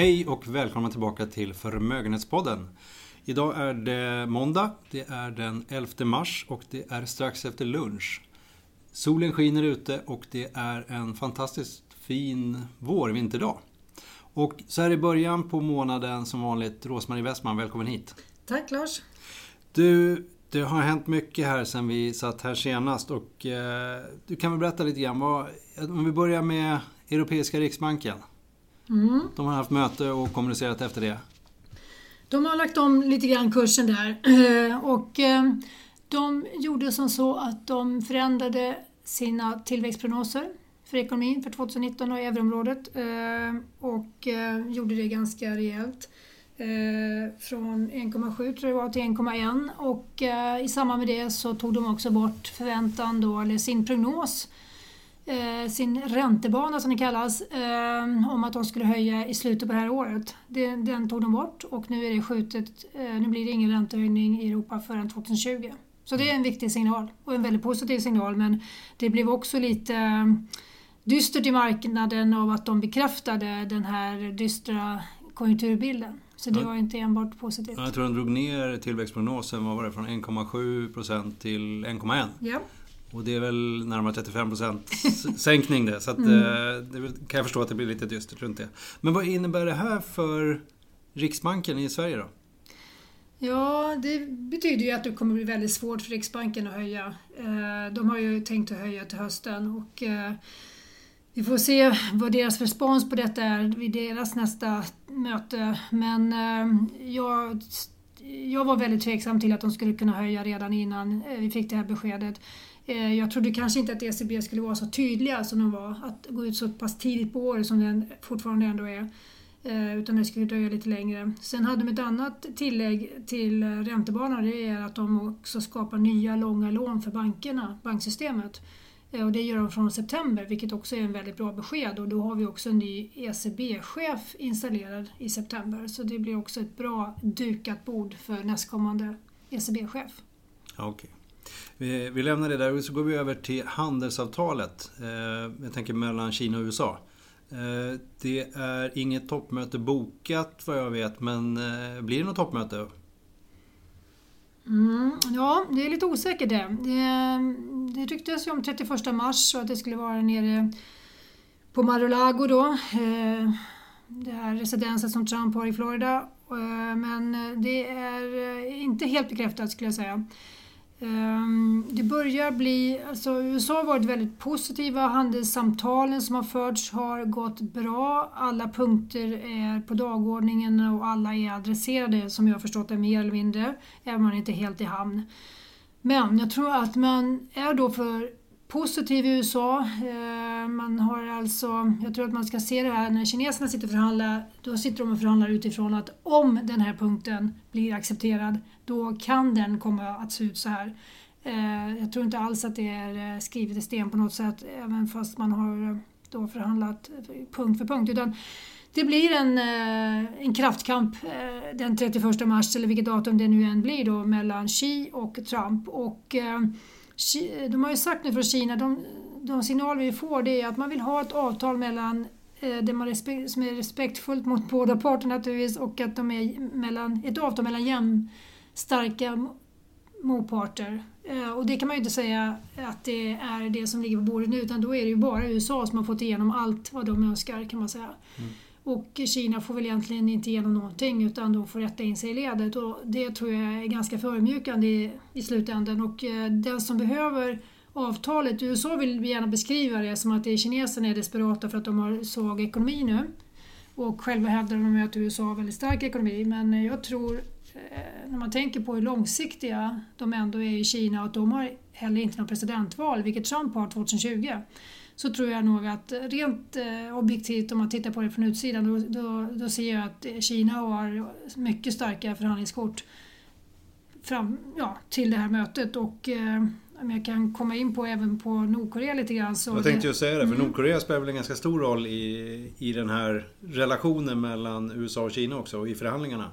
Hej och välkomna tillbaka till Förmögenhetspodden. Idag är det måndag, det är den 11 mars och det är strax efter lunch. Solen skiner ute och det är en fantastiskt fin vår-vinterdag. Och så här i början på månaden som vanligt, Rosmarie Westman, välkommen hit. Tack Lars. Du, det har hänt mycket här sen vi satt här senast och eh, du kan väl berätta lite grann. Vad, om vi börjar med Europeiska Riksbanken. Mm. De har haft möte och kommunicerat efter det. De har lagt om lite grann kursen där och eh, de gjorde som så att de förändrade sina tillväxtprognoser för ekonomin för 2019 och euroområdet eh, och eh, gjorde det ganska rejält. Från 1,7 tror jag det var till 1,1 och i samband med det så tog de också bort förväntan då, eller sin prognos sin räntebana som det kallas eh, om att de skulle höja i slutet på det här året. Den tog de bort och nu är det skjutet. Eh, nu blir det ingen räntehöjning i Europa förrän 2020. Så det är en viktig signal och en väldigt positiv signal men det blev också lite eh, dystert i marknaden av att de bekräftade den här dystra konjunkturbilden. Så det var inte enbart positivt. Jag tror de drog ner tillväxtprognosen vad var det, från 1,7% till 1,1%. Ja. Och det är väl närmare 35% sänkning det. Så att, mm. Eh, det kan jag förstå att det blir lite dystert runt det. Men vad innebär det här för Riksbanken i Sverige då? Ja, det betyder ju att det kommer bli väldigt svårt för Riksbanken att höja. Eh, de har ju tänkt att höja till hösten och eh, vi får se vad deras respons på detta är vid deras nästa möte. Men jag, jag var väldigt tveksam till att de skulle kunna höja redan innan vi fick det här beskedet. Eh, jag trodde kanske inte att ECB skulle vara så tydliga som de var, att gå ut så pass tidigt på året som den fortfarande ändå är. Eh, utan det skulle dröja lite längre. Sen hade de ett annat tillägg till eh, räntebanan, det är att de också skapar nya långa lån för bankerna, banksystemet. Och det gör de från september, vilket också är en väldigt bra besked. Och då har vi också en ny ECB-chef installerad i september. Så det blir också ett bra dukat bord för nästkommande ECB-chef. Okay. Vi, vi lämnar det där och så går vi över till handelsavtalet. Eh, jag tänker mellan Kina och USA. Eh, det är inget toppmöte bokat vad jag vet, men eh, blir det något toppmöte? Mm, ja, det är lite osäkert det. Det, det ryktes ju om 31 mars och att det skulle vara nere på Mar-a-Lago då. Eh, det här residenset som Trump har i Florida. Eh, men eh, det är eh, inte helt bekräftat skulle jag säga. Ehm, det börjar bli, alltså USA har varit väldigt positiva, handelssamtalen som har förts har gått bra, alla punkter är på dagordningen och alla är adresserade som jag har förstått det mer eller mindre, även om man inte är helt i hamn. Men jag tror att man är då för positiv i USA. Eh, man har alltså, jag tror att man ska se det här när kineserna sitter och förhandlar, då sitter de och förhandlar utifrån att om den här punkten blir accepterad, då kan den komma att se ut så här. Eh, jag tror inte alls att det är eh, skrivet i sten på något sätt, även fast man har då förhandlat punkt för punkt. Utan det blir en, en kraftkamp den 31 mars, eller vilket datum det nu än blir, då, mellan Xi och Trump. Och de har ju sagt nu från Kina, de, de signaler vi får det är att man vill ha ett avtal mellan eh, det man respekt, som är respektfullt mot båda parter naturligtvis och att de är mellan, ett avtal mellan jämnstarka motparter. Eh, och det kan man ju inte säga att det är det som ligger på bordet nu utan då är det ju bara USA som har fått igenom allt vad de önskar kan man säga. Mm. Och Kina får väl egentligen inte igenom någonting utan de får rätta in sig i ledet och det tror jag är ganska förmjukande i, i slutändan. Och eh, den som behöver avtalet, USA vill gärna beskriva det som att det är kineserna är desperata för att de har svag ekonomi nu. Och själva hävdar de att USA har väldigt stark ekonomi men jag tror eh, när man tänker på hur långsiktiga de ändå är i Kina och att de har heller inte något presidentval, vilket Trump har 2020 så tror jag nog att rent eh, objektivt om man tittar på det från utsidan då, då, då ser jag att Kina har mycket starka förhandlingskort fram, ja, till det här mötet och eh, om jag kan komma in på även på Nordkorea lite grann. Så jag tänkte ju säga det, för mm. Nordkorea spelar väl en ganska stor roll i, i den här relationen mellan USA och Kina också, i förhandlingarna.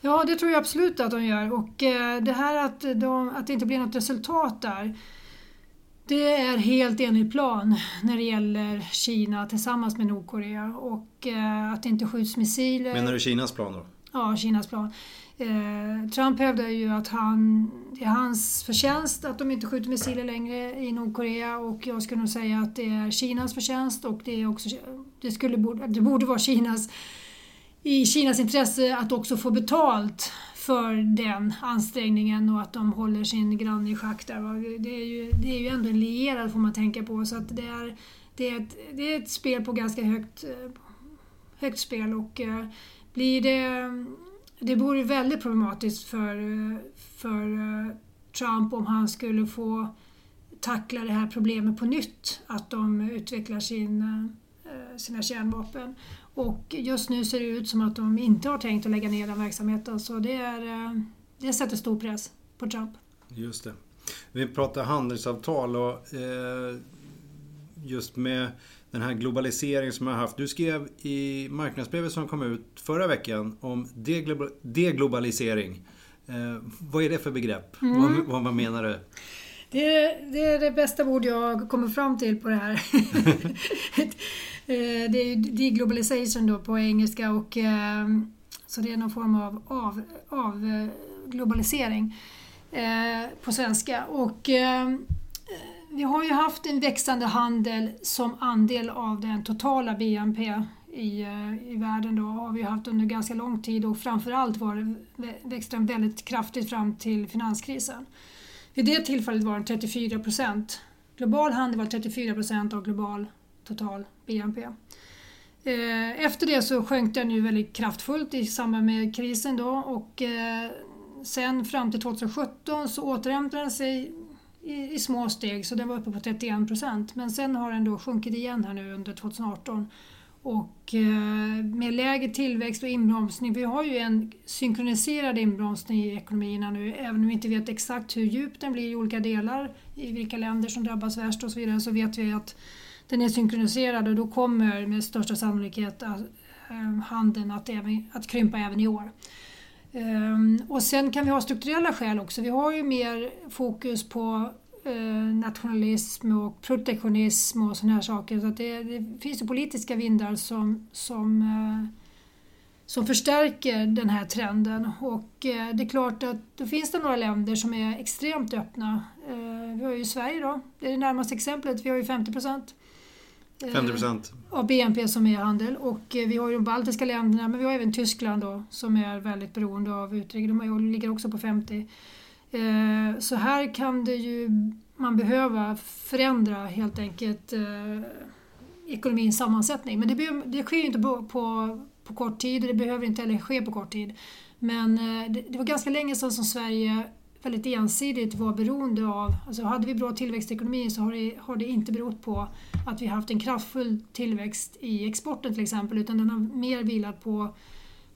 Ja, det tror jag absolut att de gör. Och eh, det här att, de, att det inte blir något resultat där Det är helt enligt plan när det gäller Kina tillsammans med Nordkorea och eh, att det inte skjuts missiler. Menar du Kinas plan då? Ja, Kinas plan. Eh, Trump hävdar ju att han, det är hans förtjänst att de inte skjuter missiler längre i Nordkorea och jag skulle nog säga att det är Kinas förtjänst och det, är också, det, skulle, det borde vara Kinas, i Kinas intresse att också få betalt för den ansträngningen och att de håller sin granne i schack där. Det är ju, det är ju ändå en lierad får man tänka på så att det är, det är, ett, det är ett spel på ganska högt, eh, högt spel och eh, blir det det vore väldigt problematiskt för, eh, för Trump om han skulle få tackla det här problemet på nytt, att de utvecklar sin, sina kärnvapen. Och just nu ser det ut som att de inte har tänkt att lägga ner den verksamheten så det, är, eh, det sätter stor press på Trump. Just det. Vi pratar handelsavtal och eh, just med den här globaliseringen som jag har haft. Du skrev i marknadsbrevet som kom ut förra veckan om deglobalisering. Eh, vad är det för begrepp? Mm. Vad, vad menar du? Det är, det är det bästa ord jag kommer fram till på det här. Eh, det är deglobalization då på engelska och eh, så det är någon form av, av, av eh, på svenska. Och vi har ju haft en växande handel som andel av den totala BNP i, i världen då har vi haft under ganska lång tid och framförallt var det, växte den väldigt kraftigt fram till finanskrisen. Vid det tillfället var den 34 procent. Global handel var 34 procent av global total BNP. Eh, efter det så sjönk den ju väldigt kraftfullt i samband med krisen då och eh, sen fram till 2017 så återhämtade den sig i, i små steg så den var uppe på 31 procent men sen har den då sjunkit igen här nu under 2018 och eh, med lägre tillväxt och inbromsning, vi har ju en synkroniserad inbromsning i ekonomierna nu, även om vi inte vet exakt hur djup den blir i olika delar, i vilka länder som drabbas värst och så vidare, så vet vi att den är synkroniserad och då kommer med största sannolikhet eh, handeln att, även, att krympa även i år. Ehm, och sen kan vi ha strukturella skäl också. Vi har ju mer fokus på nationalism och protektionism och sådana här saker. Så det, det, finns ju politiska vindar som, som, uh, som förstärker den här trenden. Och uh, det är klart att då finns det några länder som är extremt öppna. vi har ju Sverige då, det är det närmaste exemplet. Vi har ju 50 procent 50 procent? Av BNP som är handel. Och eh, vi har ju de baltiska länderna men vi har även Tyskland då som är väldigt beroende av utrikes. De ligger också på 50. Eh, så här kan det ju man behöva förändra helt enkelt eh, ekonomins sammansättning. Men det, det sker ju inte på, på, på kort tid och det behöver inte heller ske på kort tid. Men eh, det, det var ganska länge sedan som Sverige väldigt ensidigt var beroende av, alltså hade vi bra tillväxtekonomi så har det, har det inte berott på att vi haft en kraftfull tillväxt i exporten till exempel utan den har mer vilat på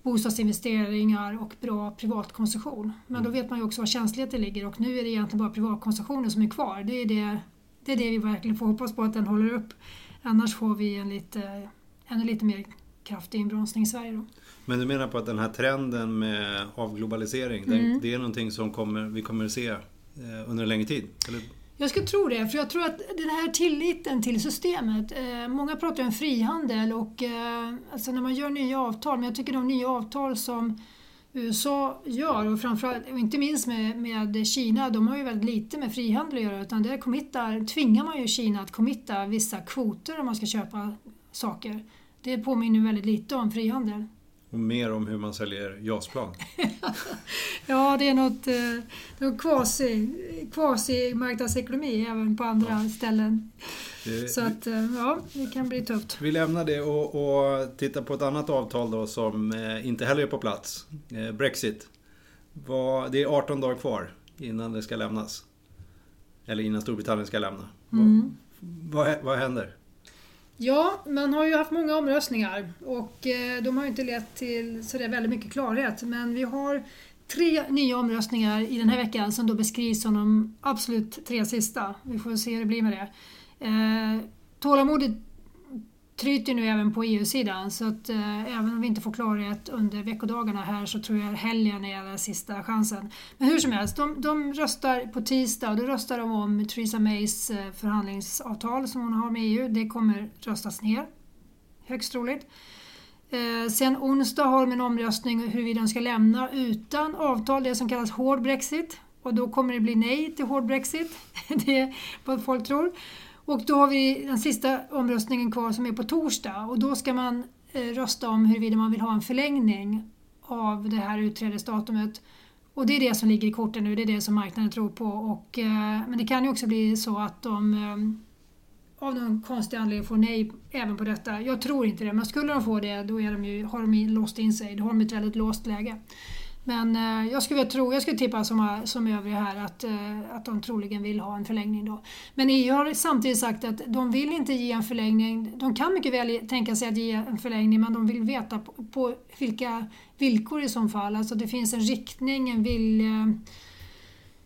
bostadsinvesteringar och bra privatkonsumtion. Men då vet man ju också var känsligheten ligger och nu är det egentligen bara privatkonsumtionen som är kvar. Det är det, det, är det vi verkligen får hoppas på att den håller upp. Annars får vi en lite, ännu lite mer kraftig inbromsning i Sverige. Då. Men du menar på att den här trenden med avglobalisering, mm. det är någonting som kommer, vi kommer att se eh, under en längre tid? Eller? Jag skulle tro det, för jag tror att den här tilliten till systemet, eh, många pratar om frihandel och eh, alltså när man gör nya avtal, men jag tycker de nya avtal som USA gör och framförallt, och inte minst med, med Kina, de har ju väldigt lite med frihandel att göra utan där committar, tvingar man ju Kina att committa vissa kvoter om man ska köpa saker. Det påminner väldigt lite om frihandel. Och mer om hur man säljer JAS-plan. ja, det är något, eh, något quasi, quasi marknadsekonomi även på andra ja. ställen. Det, Så att, eh, ja, det kan bli tufft. Vi lämnar det och, och tittar på ett annat avtal då som eh, inte heller är på plats. Brexit. Det är 18 dagar kvar innan det ska lämnas. Eller innan Storbritannien ska lämna. Mm. Vad, vad händer? Ja, man har ju haft många omröstningar och eh, de har ju inte lett till sådär väldigt mycket klarhet. Men vi har tre nya omröstningar i den här veckan som då beskrivs som de absolut tre sista. Vi får se hur det blir med det. Eh, tålamodet tryter nu även på EU-sidan så att eh, även om vi inte får klarhet under veckodagarna här så tror jag helgen är den sista chansen. Men hur som helst, de, de röstar på tisdag och då röstar de om Theresa Mays eh, förhandlingsavtal som hon har med EU. Det kommer röstas ner, högst troligt. Eh, sen onsdag har de en omröstning huruvida de ska lämna utan avtal, det som kallas hård Brexit. Och då kommer det bli nej till hård Brexit. det är vad folk tror. Och då har vi den sista omröstningen kvar som är på torsdag och då ska man eh, rösta om huruvida man vill ha en förlängning av det här utträdesdatumet. Och det är det som ligger i korten nu, det är det som marknaden tror på. Och, eh, men det kan ju också bli så att de eh, av någon konstig anledning får nej även på detta. Jag tror inte det, men skulle de få det då är de ju, har de låst in sig. Då har de ett väldigt låst läge. Men eh, jag skulle tro, jag skulle tippa som, som övriga här att, eh, att de troligen vill ha en förlängning då. Men EU har samtidigt sagt att de vill inte ge en förlängning. De kan mycket väl tänka sig att ge en förlängning men de vill veta på, på vilka villkor i så fall. Alltså det finns en riktning, en vilja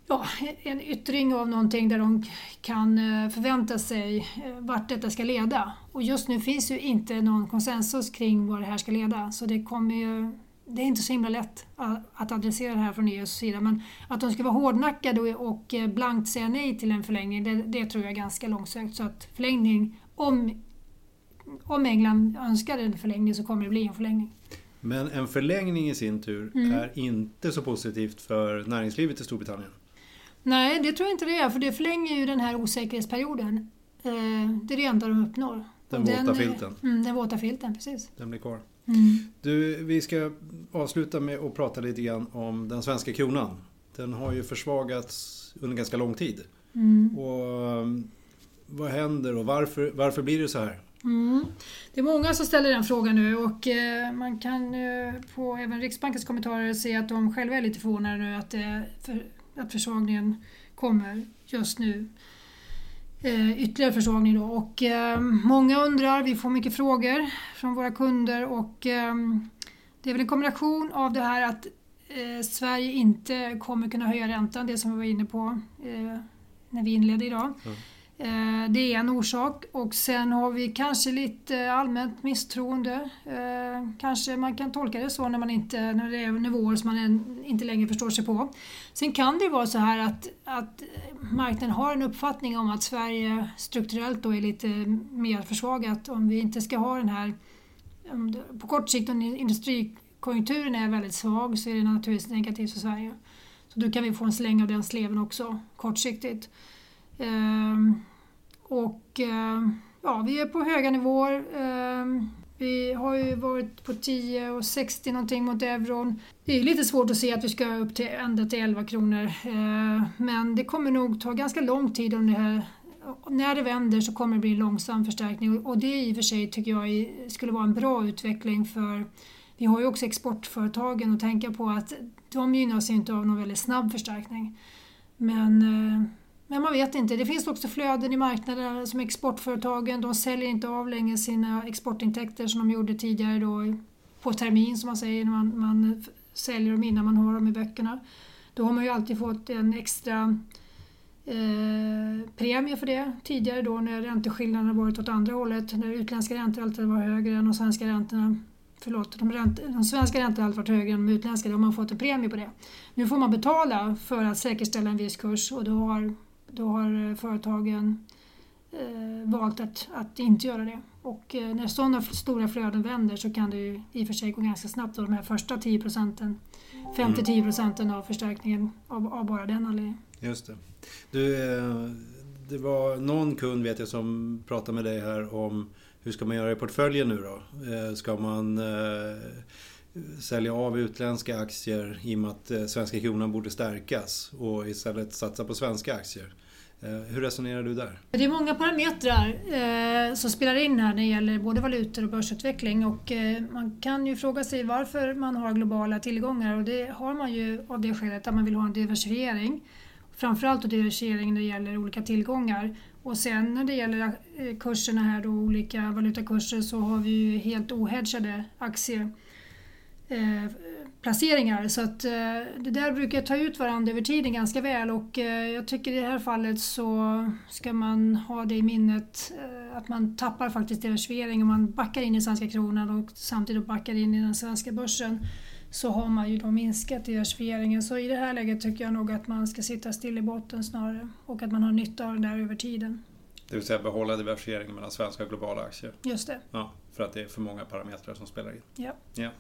ja, en yttring av någonting där de kan eh, förvänta sig eh, vart detta ska leda. Och just nu finns ju inte någon konsensus kring vad det här ska leda så det kommer ju det är inte så himla lätt att adressera det här från EUs sida men att de ska vara hårdnackade och eh, blankt säga nej till en förlängning det, det tror jag är ganska långsökt. Så att förlängning, om, om England önskar en förlängning så kommer det bli en förlängning. Men en förlängning i sin tur mm. är inte så positivt för näringslivet i Storbritannien? Nej, det tror jag inte det är för det förlänger ju den här osäkerhetsperioden. Eh, det är det enda de uppnår. Den våta filten? Mm, den våta filten, precis. Den blir kvar. Mm. Du, vi ska avsluta med att prata lite grann om den svenska kronan. Den har ju försvagats under ganska lång tid. Mm. Och um, Vad händer och varför, varför blir det så här? Mm. Det är många som ställer den frågan nu och eh, man kan eh, på även Riksbankens kommentarer se att de själva är lite förvånade nu att, eh, för, att försvagningen kommer just nu eh, ytterligare försvagning då. Och, eh, många undrar, vi får mycket frågor från våra kunder och eh, det är väl en kombination av det här att eh, Sverige inte kommer kunna höja räntan, det som vi var inne på eh, när vi inledde idag. Mm. Eh, det är en orsak och sen har vi kanske lite allmänt misstroende. Eh, kanske man kan tolka det så när, man inte, när det är nivåer som man inte längre förstår sig på. Sen kan det vara så här att, att marknaden har en uppfattning om att Sverige strukturellt då är lite mer försvagat om vi inte ska ha den här... På kort sikt om industrikonjunkturen är väldigt svag så är det naturligtvis negativt för Sverige. Så då kan vi få en släng av den sleven också kortsiktigt. Ehm, och eh, ja, vi är på höga nivåer. Ehm, vi har ju varit på 10 och 60 någonting mot euron. Det är lite svårt att se att vi ska upp till ända till 11 kronor. Ehm, men det kommer nog ta ganska lång tid om det här när det vänder så kommer det bli en långsam förstärkning och det i och för sig tycker jag skulle vara en bra utveckling för vi har ju också exportföretagen att tänka på att de gynnas inte av någon väldigt snabb förstärkning. Men eh, men man vet inte. Det finns också flöden i marknaden som exportföretagen, de säljer inte av längre sina exportintäkter som de gjorde tidigare då på termin som man säger, när man, man säljer dem innan man har dem i böckerna. Då har man ju alltid fått en extra eh, premie för det. Tidigare då när ränteskillnaderna varit åt andra hållet, när utländska räntor alltid var högre än de svenska räntorna. Förlåt, de, ränt, de svenska räntorna har alltid varit högre än de utländska, då har man fått en premie på det. Nu får man betala för att säkerställa en viss kurs och då har då har företagen eh, valt att, att inte göra det. Och eh, när sådana stora flöden vänder så kan det ju i och för sig gå ganska snabbt. Och de här första 10 procenten, 5-10 procenten av förstärkningen av, av, bara den anledningen. Just det. Du, eh, det var någon kund vet jag som pratade med dig här om hur ska man göra i portföljen nu då? Eh, ska man sälja av utländska aktier i och med att svenska kronan borde stärkas och istället satsa på svenska aktier? Eh, hur resonerar du där? Det är många parametrar eh, som spelar in här när det gäller både valutor och börsutveckling och eh, man kan ju fråga sig varför man har globala tillgångar och det har man ju av det skälet att man vill ha en diversifiering. Framförallt en diversifiering när det gäller olika tillgångar. Och sen när det gäller eh, kurserna här då, olika valutakurser så har vi ju helt ohedgade aktier. Eh, Eh, placeringar. Så att det där brukar ta ut varandra över tiden ganska väl och jag tycker i det här fallet så ska man ha det i minnet att man tappar faktiskt diversifiering om man backar in i svenska kronan och samtidigt backar in i den svenska börsen så har man ju då minskat diversifieringen. Så i det här läget tycker jag nog att man ska sitta still i botten snarare och att man har nytta av den där över tiden. Det vill säga behålla diversifieringen mellan svenska och globala aktier? Just det. Ja, för att det är för många parametrar som spelar in. Ja. ja.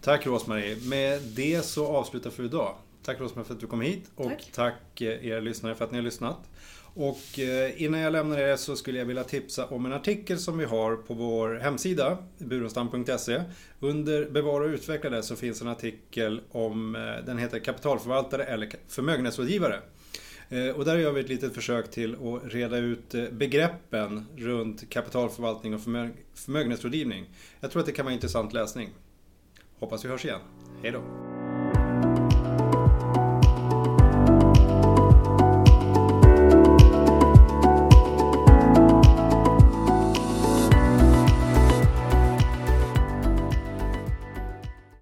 Tack Rosmarie. Med det så avslutar för idag. Tack Rosmarie för att du kom hit och tack, tack eh, er lyssnare för att ni har lyssnat. Och eh, innan jag lämnar er så skulle jag vilja tipsa om en artikel som vi har på vår hemsida, burenstam.se. Under Bevara och utveckla det så finns en artikel om, eh, den heter Kapitalförvaltare eller förmögenhetsrådgivare. Och där gör vi ett litet försök till att reda ut begreppen runt kapitalförvaltning och förmögenhetsrådgivning. Jag tror att det kan vara intressant läsning. Hoppas vi hörs igen. Hej då!